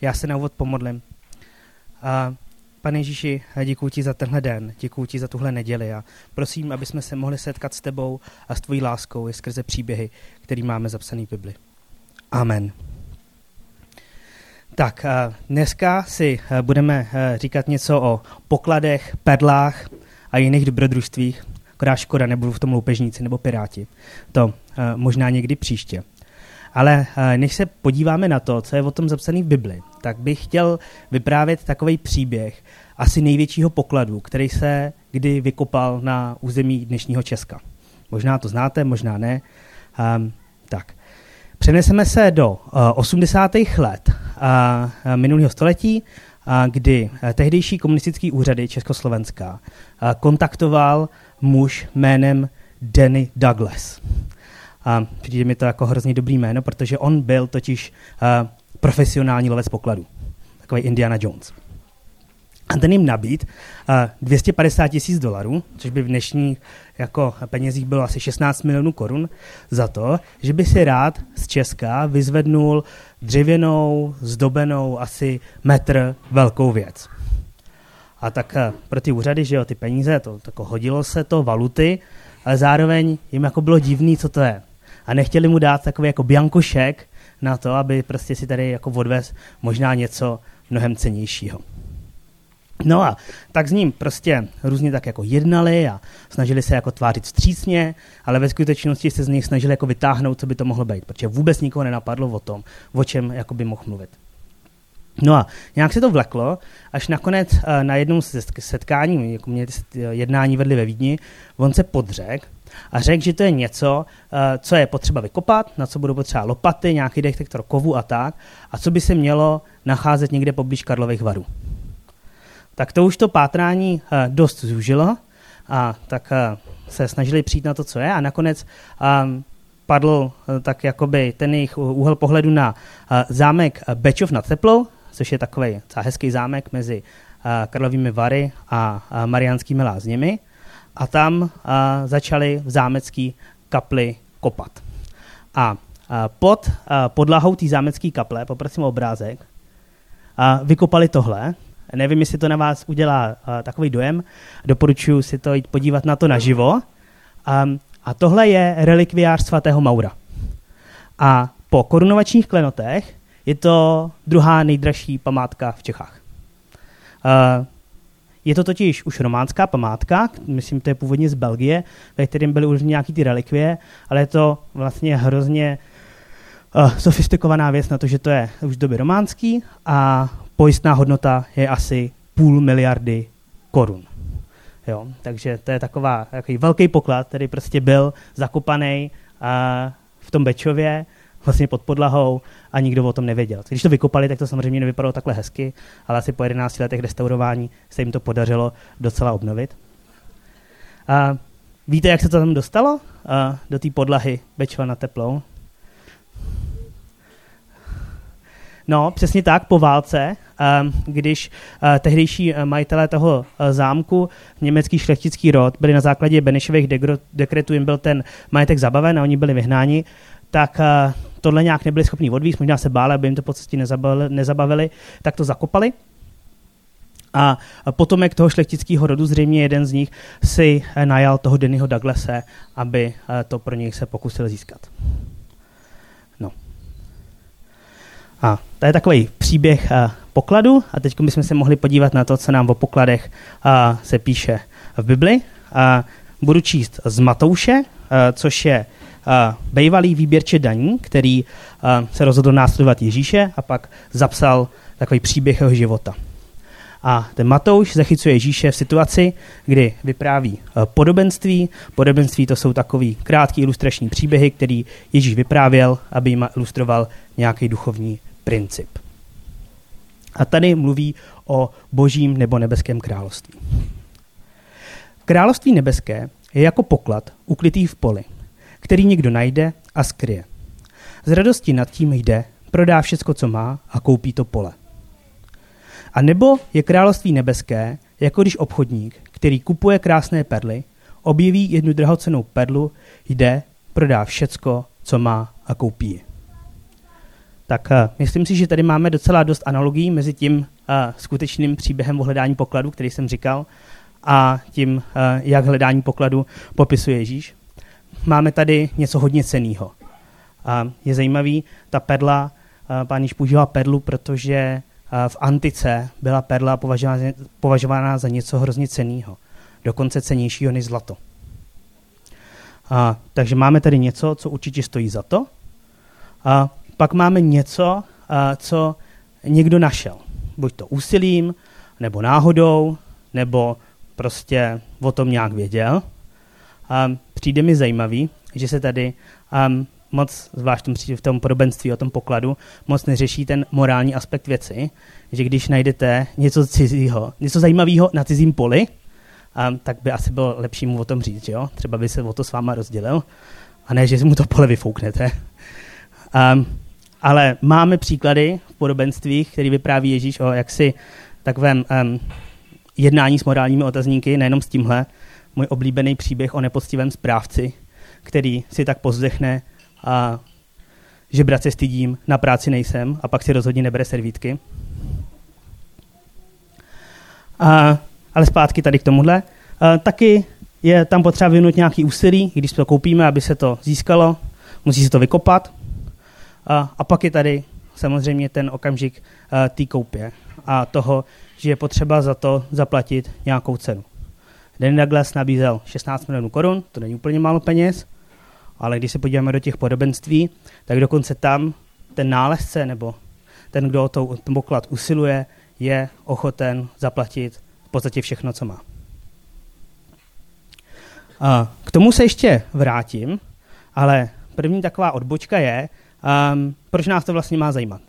Já se na úvod pomodlím. A Pane Ježíši, děkuji ti za tenhle den, děkuji ti za tuhle neděli a prosím, aby jsme se mohli setkat s tebou a s tvojí láskou i skrze příběhy, který máme zapsaný v Bibli. Amen. Tak, dneska si budeme říkat něco o pokladech, perlách a jiných dobrodružstvích. Akorát škoda, nebudu v tom loupežníci nebo piráti. To možná někdy příště. Ale než se podíváme na to, co je o tom zapsané v Bibli, tak bych chtěl vyprávět takový příběh asi největšího pokladu, který se kdy vykopal na území dnešního Česka. Možná to znáte, možná ne. Um, tak. Přeneseme se do uh, 80. let uh, minulého století, uh, kdy uh, tehdejší komunistický úřady Československa uh, kontaktoval muž jménem Danny Douglas. A přijde mi to jako hrozně dobrý jméno, protože on byl totiž uh, profesionální lovec pokladů. Takový Indiana Jones. A ten jim nabít uh, 250 tisíc dolarů, což by v dnešních jako penězích bylo asi 16 milionů korun, za to, že by si rád z Česka vyzvednul dřevěnou, zdobenou asi metr velkou věc. A tak uh, pro ty úřady, že jo, ty peníze, to tako hodilo se to, valuty, ale zároveň jim jako bylo divný, co to je. A nechtěli mu dát takový jako biankošek, na to, aby prostě si tady jako odvez možná něco mnohem cenějšího. No a tak s ním prostě různě tak jako jednali a snažili se jako tvářit vstřícně, ale ve skutečnosti se z nich snažili jako vytáhnout, co by to mohlo být, protože vůbec nikoho nenapadlo o tom, o čem jako by mohl mluvit. No a nějak se to vleklo, až nakonec eh, na jednom setkání, jako mě jednání vedli ve Vídni, on se podřek a řekl, že to je něco, eh, co je potřeba vykopat, na co budou potřeba lopaty, nějaký detektor kovu a tak, a co by se mělo nacházet někde poblíž Karlových varů. Tak to už to pátrání eh, dost zúžilo a tak eh, se snažili přijít na to, co je a nakonec ehm, padl tak jakoby ten jejich úhel pohledu na zámek Bečov nad Teplou, což je takový hezký zámek mezi Karlovými Vary a Mariánskými lázněmi a tam uh, začali v zámecký kapli kopat. A uh, pod uh, podlahou té zámecké kaple, poprosím o obrázek, uh, vykopali tohle. Nevím, jestli to na vás udělá uh, takový dojem. Doporučuji si to jít podívat na to naživo. Um, a tohle je relikviář svatého Maura. A po korunovačních klenotech je to druhá nejdražší památka v Čechách. Uh, je to totiž už románská památka, myslím, to je původně z Belgie, ve kterém byly už nějaký ty relikvie, ale je to vlastně hrozně uh, sofistikovaná věc na to, že to je už doby románský a pojistná hodnota je asi půl miliardy korun. Jo, takže to je taková, takový velký poklad, který prostě byl zakopaný uh, v tom Bečově vlastně pod podlahou a nikdo o tom nevěděl. Když to vykopali, tak to samozřejmě nevypadalo takhle hezky, ale asi po 11 letech restaurování se jim to podařilo docela obnovit. A víte, jak se to tam dostalo? A do té podlahy Bečova na teplou? No, přesně tak, po válce, když tehdejší majitelé toho zámku, německý šlechtický rod, byli na základě Benešových dekretů, jim byl ten majetek zabaven a oni byli vyhnáni, tak uh, tohle nějak nebyli schopni odvíct, možná se báli, aby jim to po cestě nezabavili, nezabavili, tak to zakopali. A potomek toho šlechtického rodu, zřejmě jeden z nich, si eh, najal toho Dennyho Douglase, aby eh, to pro něj se pokusil získat. No. A to je takový příběh pokladu a teď bychom se mohli podívat na to, co nám o pokladech se píše v Bibli. Budu číst z Matouše, což je bývalý výběrče daní, který se rozhodl následovat Ježíše a pak zapsal takový příběh jeho života. A ten Matouš zachycuje Ježíše v situaci, kdy vypráví podobenství. Podobenství to jsou takový krátký ilustrační příběhy, který Ježíš vyprávěl, aby jim ilustroval nějaký duchovní princip. A tady mluví o božím nebo nebeském království. Království nebeské je jako poklad ukrytý v poli – který někdo najde a skryje. Z radosti nad tím jde, prodá všecko, co má a koupí to pole. A nebo je království nebeské, jako když obchodník, který kupuje krásné perly, objeví jednu drahocenou perlu, jde, prodá všecko, co má a koupí ji. tak uh, myslím si, že tady máme docela dost analogií mezi tím uh, skutečným příběhem o hledání pokladu, který jsem říkal, a tím, uh, jak hledání pokladu popisuje Ježíš. Máme tady něco hodně ceného. Uh, je zajímavý, ta perla, pán Ježíš používá perlu, protože v antice byla perla považována, považována za něco hrozně ceného. Dokonce cenějšího než zlato. A, takže máme tady něco, co určitě stojí za to. A pak máme něco, a, co někdo našel. Buď to úsilím, nebo náhodou, nebo prostě o tom nějak věděl. A přijde mi zajímavý, že se tady um, moc, zvlášť v tom, v tom podobenství o tom pokladu, moc neřeší ten morální aspekt věci, že když najdete něco cizího, něco zajímavého na cizím poli, um, tak by asi bylo lepší mu o tom říct, že jo? Třeba by se o to s váma rozdělil, a ne, že mu to pole vyfouknete. Um, ale máme příklady v podobenstvích, který vypráví Ježíš o jaksi takovém um, jednání s morálními otazníky, nejenom s tímhle, můj oblíbený příběh o nepoctivém správci, který si tak pozdechne a že brat se stydím, na práci nejsem a pak si rozhodně nebere servítky. A ale zpátky tady k tomuhle. Uh, taky je tam potřeba vyvinout nějaký úsilí, když to koupíme, aby se to získalo, musí se to vykopat. Uh, a pak je tady samozřejmě ten okamžik té koupě a toho, že je potřeba za to zaplatit nějakou cenu. Danny Douglas nabízel 16 milionů korun, to není úplně málo peněz, ale když se podíváme do těch podobenství, tak dokonce tam ten nálezce nebo ten, kdo o to poklad usiluje, je ochoten zaplatit v podstatě všechno, co má. A k tomu se ještě vrátím, ale první taková odbočka je, um, proč nás to vlastně má zajímat.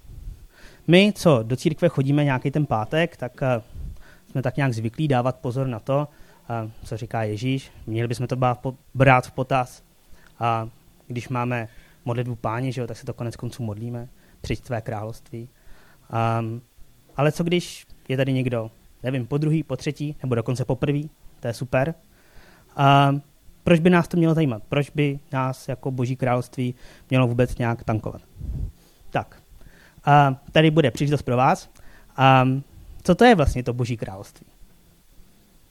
My, co do církve chodíme nějaký ten pátek, tak uh, jsme tak nějak zvyklí dávat pozor na to, uh, co říká Ježíš. Měli bychom to brát v potaz. A když máme modlitbu páně, že jo, tak se to konec konců modlíme. Přijď tvé království. Um, ale co když je tady někdo, nevím, po druhý, po třetí, nebo dokonce po prvý, to je super. A proč by nás to mělo zajímat? Proč by nás jako boží království mělo vůbec nějak tankovat? Tak, a tady bude příležitost pro vás. A co to je vlastně to boží království?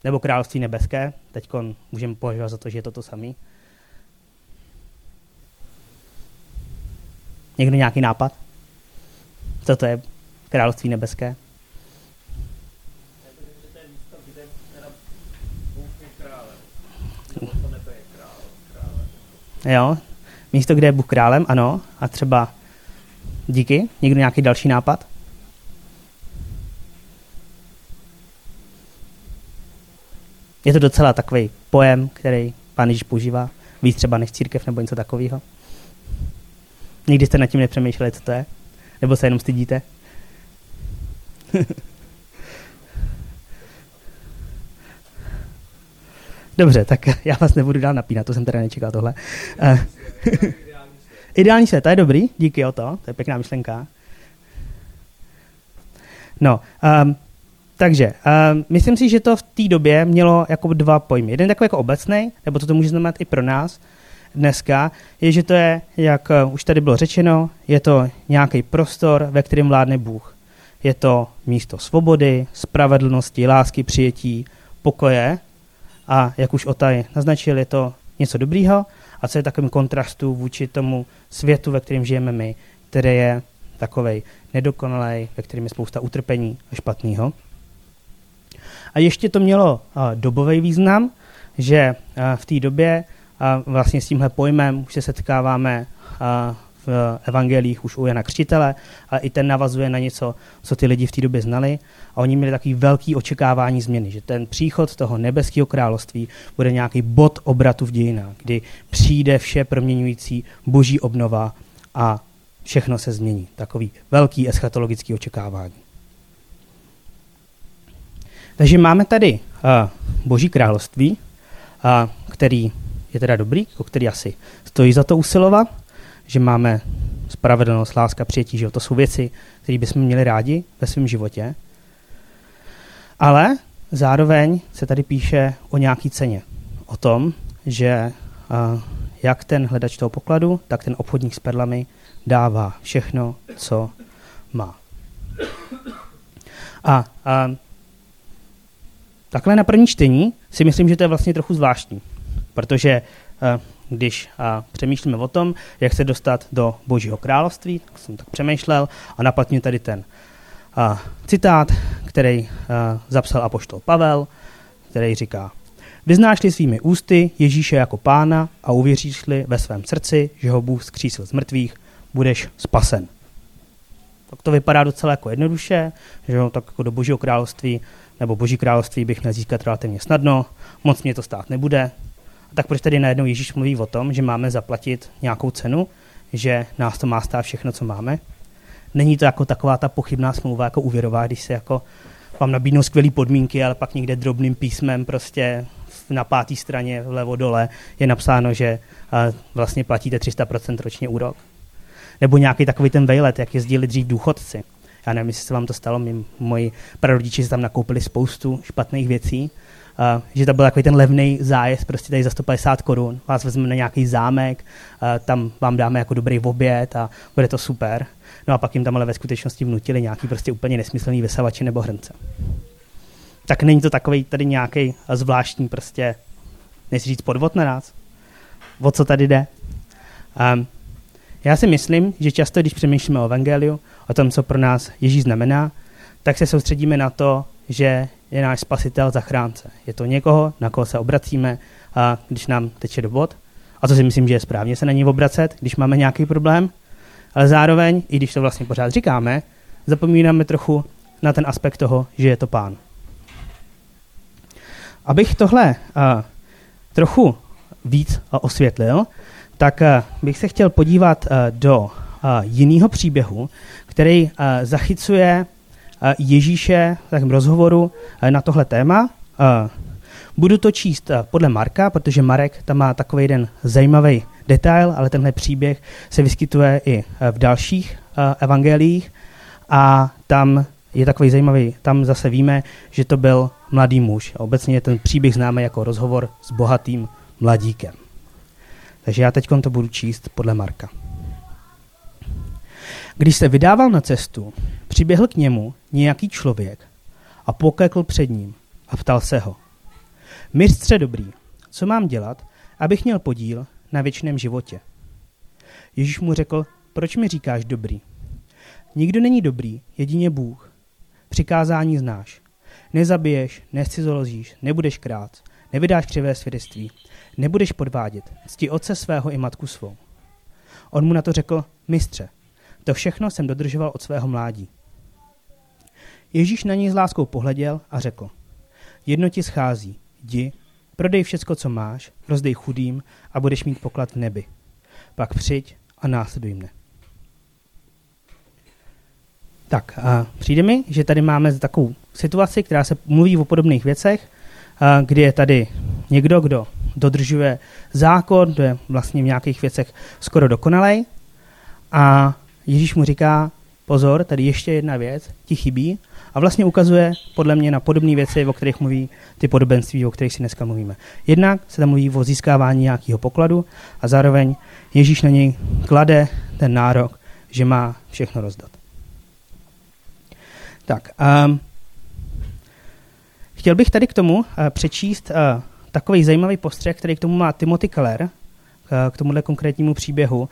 Nebo království nebeské? Teď můžeme považovat za to, že je to to samé. Někdo nějaký nápad? Co to je království nebeské? Jo, místo, kde je Bůh králem, ano. A třeba díky, někdo nějaký další nápad? Je to docela takový pojem, který pán Ježíš používá, víc třeba než církev nebo něco takového. Nikdy jste nad tím nepřemýšleli, co to je? Nebo se jenom stydíte? Dobře, tak já vás nebudu dál napínat, to jsem teda nečekal tohle. Ideální svět, to je dobrý, díky o to, to je pěkná myšlenka. No, um, takže, um, myslím si, že to v té době mělo jako dva pojmy. Jeden takový jako obecný, nebo to, to může znamenat i pro nás dneska, je, že to je, jak uh, už tady bylo řečeno, je to nějaký prostor, ve kterém vládne Bůh. Je to místo svobody, spravedlnosti, lásky, přijetí, pokoje a jak už Otaj naznačil, je to něco dobrýho a co je takovým kontrastu vůči tomu světu, ve kterém žijeme my, který je takovej nedokonalý, ve kterém je spousta utrpení a špatného. A ještě to mělo dobový význam, že v té době vlastně s tímhle pojmem už se setkáváme v evangelích už u Jana Křtitele, ale i ten navazuje na něco, co ty lidi v té době znali. A oni měli takový velký očekávání změny, že ten příchod toho nebeského království bude nějaký bod obratu v dějinách, kdy přijde vše proměňující boží obnova a všechno se změní. Takový velký eschatologický očekávání. Takže máme tady uh, boží království, uh, který je teda dobrý, o který asi stojí za to usilovat že máme spravedlnost, láska, přijetí, že to jsou věci, které bychom měli rádi ve svém životě. Ale zároveň se tady píše o nějaký ceně. O tom, že uh, jak ten hledač toho pokladu, tak ten obchodník s perlami dává všechno, co má. A, a takhle na první čtení si myslím, že to je vlastně trochu zvláštní, protože a, když přemýšlíme o tom, jak se dostat do Božího království, tak jsem tak přemýšlel a napadně tady ten a, citát, který a, zapsal apoštol Pavel, který říká, Vyznáš-li svými ústy Ježíše jako pána a uvěříš-li ve svém srdci, že ho Bůh zkřísil z mrtvých, budeš spasen. Tak to vypadá docela jako jednoduše, že jo, tak jako do Božího království nebo Boží království bych měl získat relativně snadno, moc mě to stát nebude. A tak proč tedy najednou Ježíš mluví o tom, že máme zaplatit nějakou cenu, že nás to má stát všechno, co máme? Není to jako taková ta pochybná smlouva jako úvěrová, když se jako vám nabídnou skvělé podmínky, ale pak někde drobným písmem prostě na páté straně vlevo dole je napsáno, že vlastně platíte 300% ročně úrok. Nebo nějaký takový ten vejlet, jak jezdili dřív důchodci. Já nevím, jestli se vám to stalo, my, moji prarodiči si tam nakoupili spoustu špatných věcí, Uh, že to byl takový ten levný zájezd, prostě tady za 150 korun, vás vezmeme na nějaký zámek, uh, tam vám dáme jako dobrý oběd a bude to super. No a pak jim tam ale ve skutečnosti vnutili nějaký prostě úplně nesmyslný vysavači nebo hrnce tak není to takový tady nějaký zvláštní prostě, nechci říct podvod na nás. O co tady jde? Um, já si myslím, že často, když přemýšlíme o evangeliu, o tom, co pro nás Ježíš znamená, tak se soustředíme na to, že je náš spasitel zachránce. Je to někoho, na koho se obracíme, a když nám teče do bod. A to si myslím, že je správně se na ní obracet, když máme nějaký problém. Ale zároveň, i když to vlastně pořád říkáme, zapomínáme trochu na ten aspekt toho, že je to pán. Abych tohle uh, trochu víc osvětlil, tak bych se chtěl podívat do jiného příběhu, který zachycuje Ježíše v rozhovoru na tohle téma. Budu to číst podle Marka, protože Marek tam má takový jeden zajímavý detail, ale tenhle příběh se vyskytuje i v dalších evangeliích a tam je takový zajímavý. Tam zase víme, že to byl mladý muž. Obecně je ten příběh známý jako rozhovor s bohatým mladíkem. Takže já teď to budu číst podle Marka. Když se vydával na cestu, přiběhl k němu nějaký člověk a pokekl před ním a ptal se ho. Mistře dobrý, co mám dělat, abych měl podíl na věčném životě? Ježíš mu řekl, proč mi říkáš dobrý? Nikdo není dobrý, jedině Bůh. Přikázání znáš. Nezabiješ, nescizolozíš, nebudeš krát, nevydáš křivé svědectví, nebudeš podvádět, cti otce svého i matku svou. On mu na to řekl, mistře, to všechno jsem dodržoval od svého mládí. Ježíš na něj s láskou pohleděl a řekl, jedno ti schází, jdi, prodej všecko, co máš, rozdej chudým a budeš mít poklad v nebi. Pak přijď a následuj mne. Tak, a přijde mi, že tady máme takovou situaci, která se mluví o podobných věcech, a kdy je tady někdo, kdo dodržuje zákon, kdo je vlastně v nějakých věcech skoro dokonalej a Ježíš mu říká, pozor, tady ještě jedna věc, ti chybí a vlastně ukazuje podle mě na podobné věci, o kterých mluví ty podobenství, o kterých si dneska mluvíme. Jednak se tam mluví o získávání nějakého pokladu a zároveň Ježíš na něj klade ten nárok, že má všechno rozdat. Tak, um, chtěl bych tady k tomu uh, přečíst uh, takový zajímavý postřeh, který k tomu má Timothy Keller, k tomuhle konkrétnímu příběhu.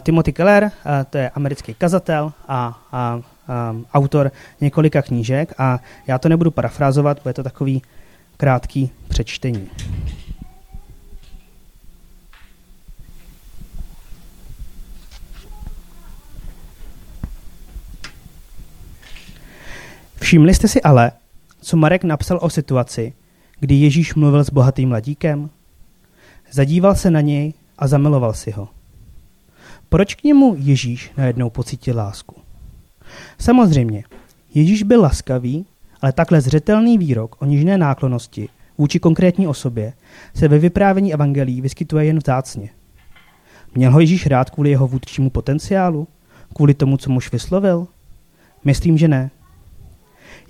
Timothy Keller, to je americký kazatel a, a um, autor několika knížek a já to nebudu parafrázovat, bude to takový krátký přečtení. Všimli jste si ale, co Marek napsal o situaci, kdy Ježíš mluvil s bohatým mladíkem? Zadíval se na něj a zamiloval si ho. Proč k němu Ježíš najednou pocítil lásku? Samozřejmě, Ježíš byl laskavý, ale takhle zřetelný výrok o nižné náklonosti vůči konkrétní osobě se ve vyprávění evangelií vyskytuje jen vzácně. Měl ho Ježíš rád kvůli jeho vůdčímu potenciálu? Kvůli tomu, co muž vyslovil? Myslím, že ne.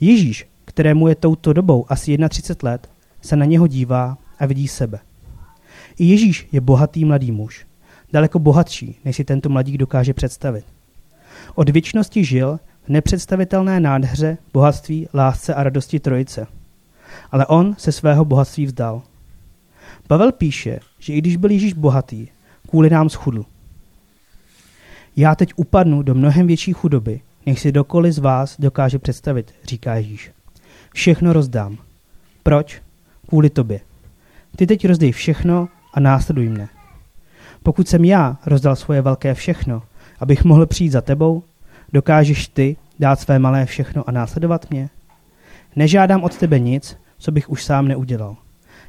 Ježíš, kterému je touto dobou asi 31 let, se na něho dívá a vidí sebe. I Ježíš je bohatý mladý muž. daleko bohatší, než si tento mladík dokáže představit. Od věčnosti žil v nepředstavitelné nádheře, bohatství, lásce a radosti trojice. Ale on se svého bohatství vzdal. Pavel píše, že i když byl Ježíš bohatý, kvůli nám schudl. Já teď upadnu do mnohem větší chudoby, než si dokoliv z vás dokáže představit, říká Ježíš. Všechno rozdám. Proč? Kvůli tobě. Ty teď rozdej všechno a následuj mne. Pokud jsem já rozdal svoje velké všechno, abych mohl přijít za tebou, dokážeš ty dát své malé všechno a následovat mě? Nežádám od tebe nic, co bych už sám neudělal.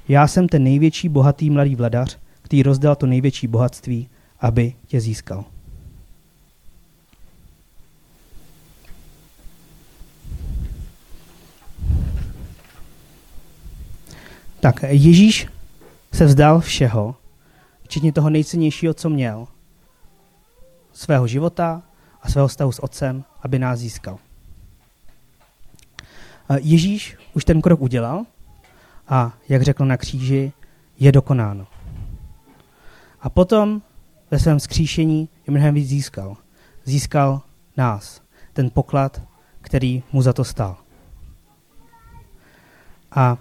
Já jsem ten největší bohatý mladý vladař, který rozdal to největší bohatství, aby tě získal. Tak Ježíš se vzdal všeho, včetně toho nejcennějšího, co měl, svého života a svého vztahu s otcem, aby nás získal. Ježíš už ten krok udělal a, jak řekl na kříži, je dokonáno. A potom ve svém skříšení je mnohem víc získal. Získal nás, ten poklad, který mu za to stál. A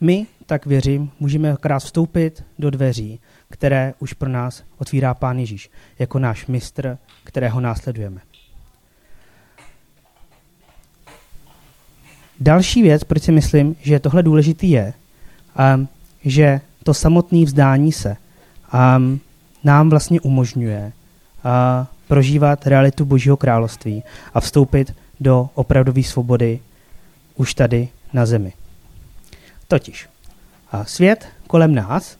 my, tak věřím, můžeme akorát vstoupit do dveří, které už pro nás otvírá Pán Ježíš, jako náš mistr, kterého následujeme. Další věc, proč si myslím, že tohle důležitý je, um, že to samotné vzdání se um, nám vlastně umožňuje uh, prožívat realitu Božího království a vstoupit do opravdové svobody už tady na zemi. Totiž svět kolem nás,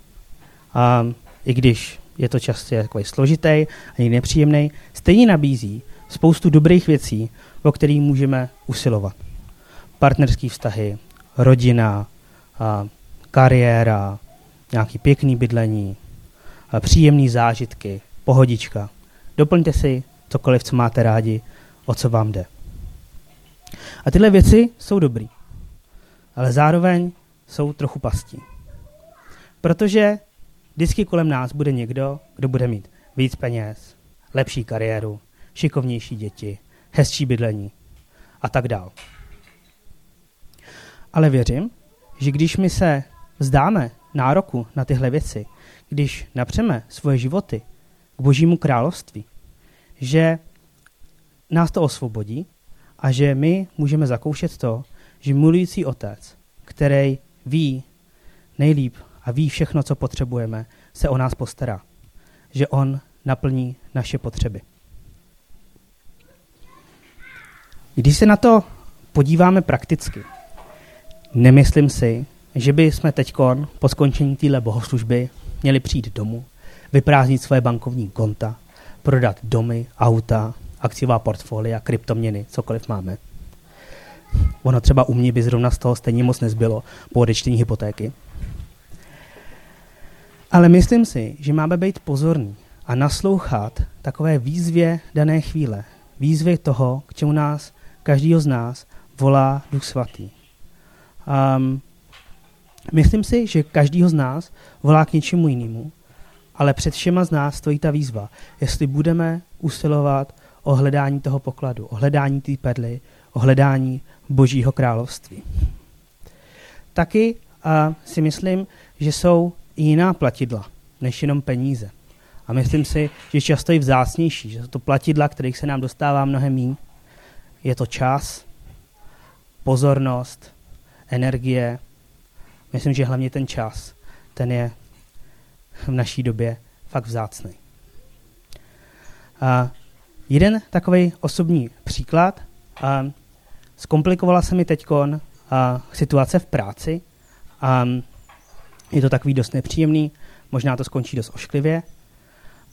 a i když je to často takový složitý a nepříjemný, stejně nabízí spoustu dobrých věcí, o kterých můžeme usilovat. Partnerské vztahy, rodina, a kariéra, nějaký pěkný bydlení, a příjemný zážitky, pohodička. Doplňte si cokoliv, co máte rádi, o co vám jde. A tyhle věci jsou dobrý. Ale zároveň jsou trochu pastí. Protože vždycky kolem nás bude někdo, kdo bude mít víc peněz, lepší kariéru, šikovnější děti, hezčí bydlení a tak dál. Ale věřím, že když my se vzdáme nároku na tyhle věci, když napřeme svoje životy k božímu království, že nás to osvobodí a že my můžeme zakoušet to, že milující otec, který ví nejlíp a ví všechno, co potřebujeme, se o nás postará. Že on naplní naše potřeby. Když se na to podíváme prakticky, nemyslím si, že by jsme teď po skončení téhle bohoslužby měli přijít domů, vyprázdnit své bankovní konta, prodat domy, auta, akciová portfolia, kryptoměny, cokoliv máme – Ono třeba u mě by zrovna z toho stejně moc nezbylo po odečtení hypotéky. Ale myslím si, že máme být pozorní a naslouchat takové výzvě dané chvíle. Výzvě toho, k čemu nás, každýho z nás, volá Duch Svatý. Um, myslím si, že každýho z nás volá k něčemu jinému, ale před všema z nás stojí ta výzva, jestli budeme usilovat o hledání toho pokladu, o hledání té perly, o hledání Božího království. Taky a si myslím, že jsou jiná platidla než jenom peníze. A myslím si, že často i vzácnější, že to platidla, kterých se nám dostává mnohem méně. Je to čas, pozornost, energie. Myslím, že hlavně ten čas, ten je v naší době fakt vzácný. A jeden takový osobní příklad. A Zkomplikovala se mi teď situace v práci a je to takový dost nepříjemný, možná to skončí dost ošklivě.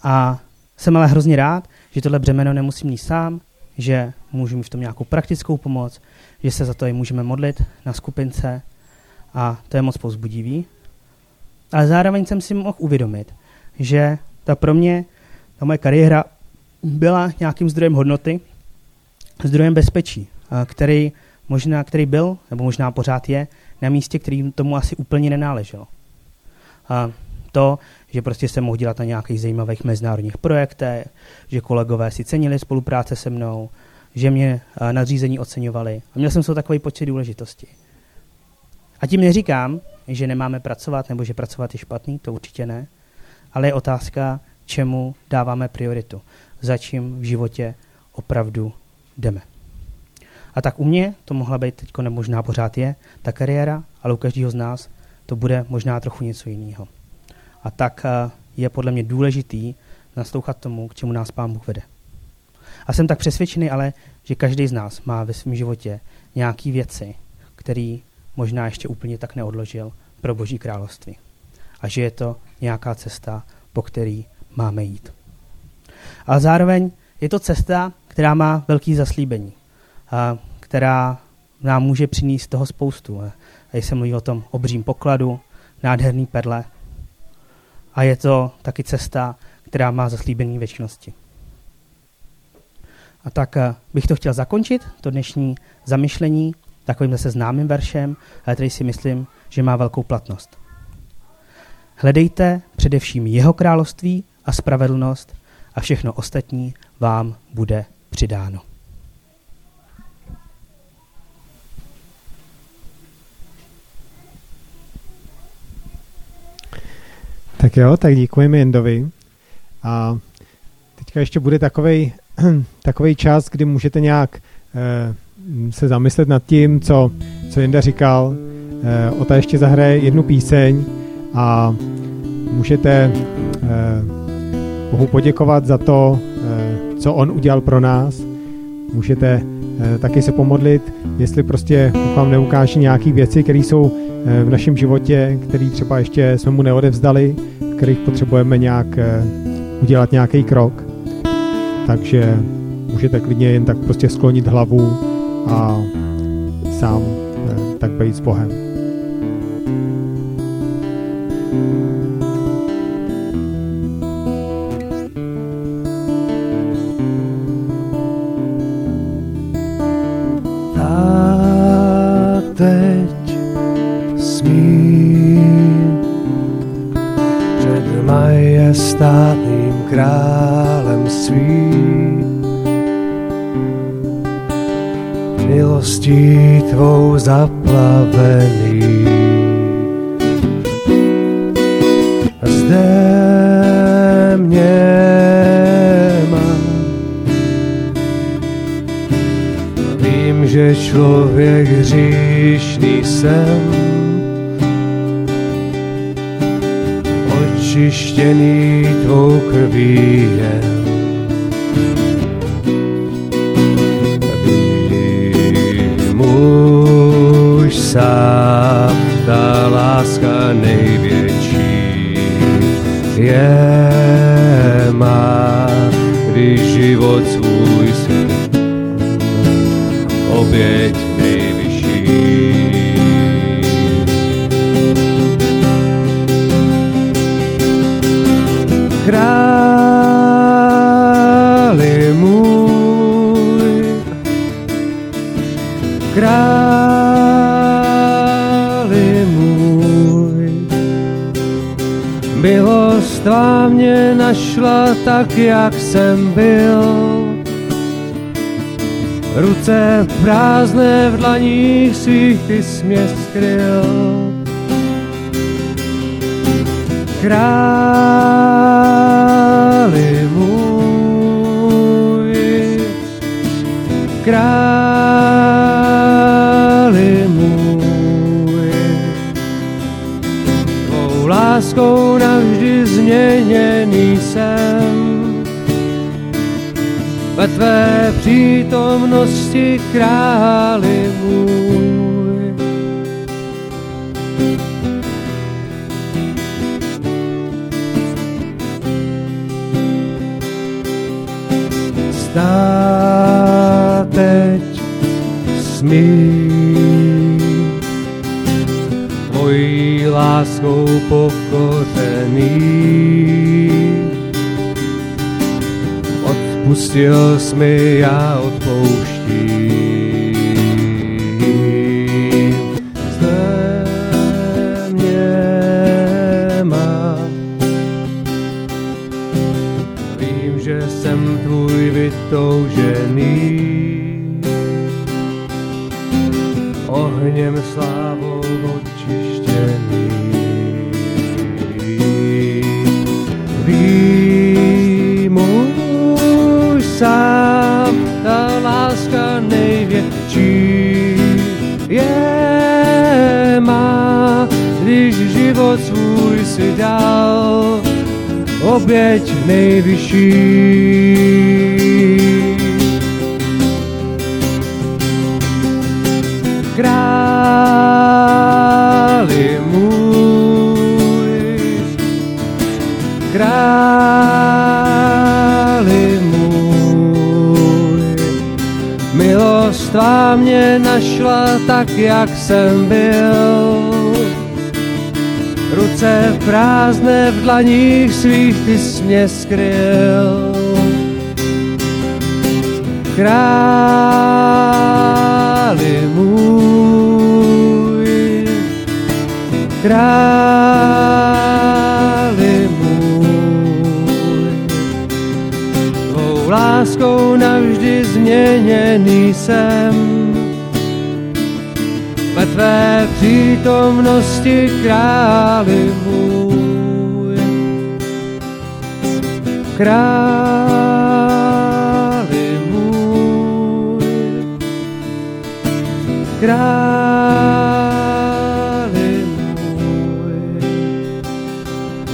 A jsem ale hrozně rád, že tohle břemeno nemusím mít sám, že můžu mít v tom nějakou praktickou pomoc, že se za to i můžeme modlit na skupince a to je moc povzbudivý. Ale zároveň jsem si mohl uvědomit, že ta pro mě, ta moje kariéra byla nějakým zdrojem hodnoty, zdrojem bezpečí, který, možná, který byl, nebo možná pořád je, na místě, který tomu asi úplně nenáležel. A to, že prostě jsem mohl dělat na nějakých zajímavých mezinárodních projektech, že kolegové si cenili spolupráce se mnou, že mě eh, nadřízení oceňovali. A měl jsem to takový počet důležitosti. A tím neříkám, že nemáme pracovat nebo že pracovat je špatný, to určitě ne, ale je otázka, čemu dáváme prioritu, za čím v životě opravdu jdeme. A tak u mě to mohla být teď, nebo možná pořád je, ta kariéra, ale u každého z nás to bude možná trochu něco jiného. A tak eh, je podle mě důležitý naslouchat tomu, k čemu nás Pán Bůh vede. A jsem tak přesvědčený ale, že každý z nás má ve svém životě nějaké věci, které možná ještě úplně tak neodložil pro Boží království. A že je to nějaká cesta, po který máme jít. Ale zároveň je to cesta, která má velký zaslíbení, a která nám může přinést toho spoustu. A jsem mluví o tom obřím pokladu, nádherný perle. A je to taky cesta, která má zaslíbení věčnosti. A tak bych to chtěl zakončit, to dnešní zamyšlení, takovým zase známým veršem, ale který si myslím, že má velkou platnost. Hledejte především jeho království a spravedlnost a všechno ostatní vám bude přidáno. Tak jo, tak děkujeme Jendovi. A teďka ještě bude takový takový čas, kdy můžete nějak eh, se zamyslet nad tím, co, co Jenda říkal. Eh, Ota ještě zahraje jednu píseň a můžete eh, Bohu poděkovat za to, eh, co on udělal pro nás. Můžete eh, taky se pomodlit, jestli prostě vám neukáže nějaké věci, které jsou v našem životě, které třeba ještě jsme mu neodevzdali, v kterých potřebujeme nějak eh, udělat nějaký krok takže můžete klidně jen tak prostě sklonit hlavu a sám eh, tak být s Bohem. Milostí tvou zaplavený. Zde mě má. Vím, že člověk hříšný jsem, očištěný tvou krví je. Sám, ta láska největší je má, když život svůj si oběť mě našla tak, jak jsem byl. Ruce prázdné v dlaních svých ty mě skryl. Králi můj, králi můj, tvou láskou navždy změněný jsem. Ve tvé přítomnosti králi můj. Zdá teď smí láskou pokořený. Odpustil jsi mi, já odpouštím. Život svůj si dal, oběť nejvyšší. králi můj, králi můj. Milost tvá mě našla tak, jak jsem byl. Ruce prázdné v dlaních svých ty jsi mě skryl. Králi můj, králi můj, tvou láskou navždy změněný jsem. Tvé přítomnosti králi můj, králi můj, králi můj.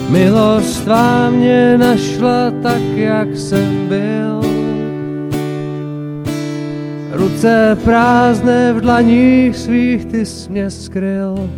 Milost tvá mě našla tak, jak jsem byl. Ruce prázdné v dlaních svých ty jsi mě skryl.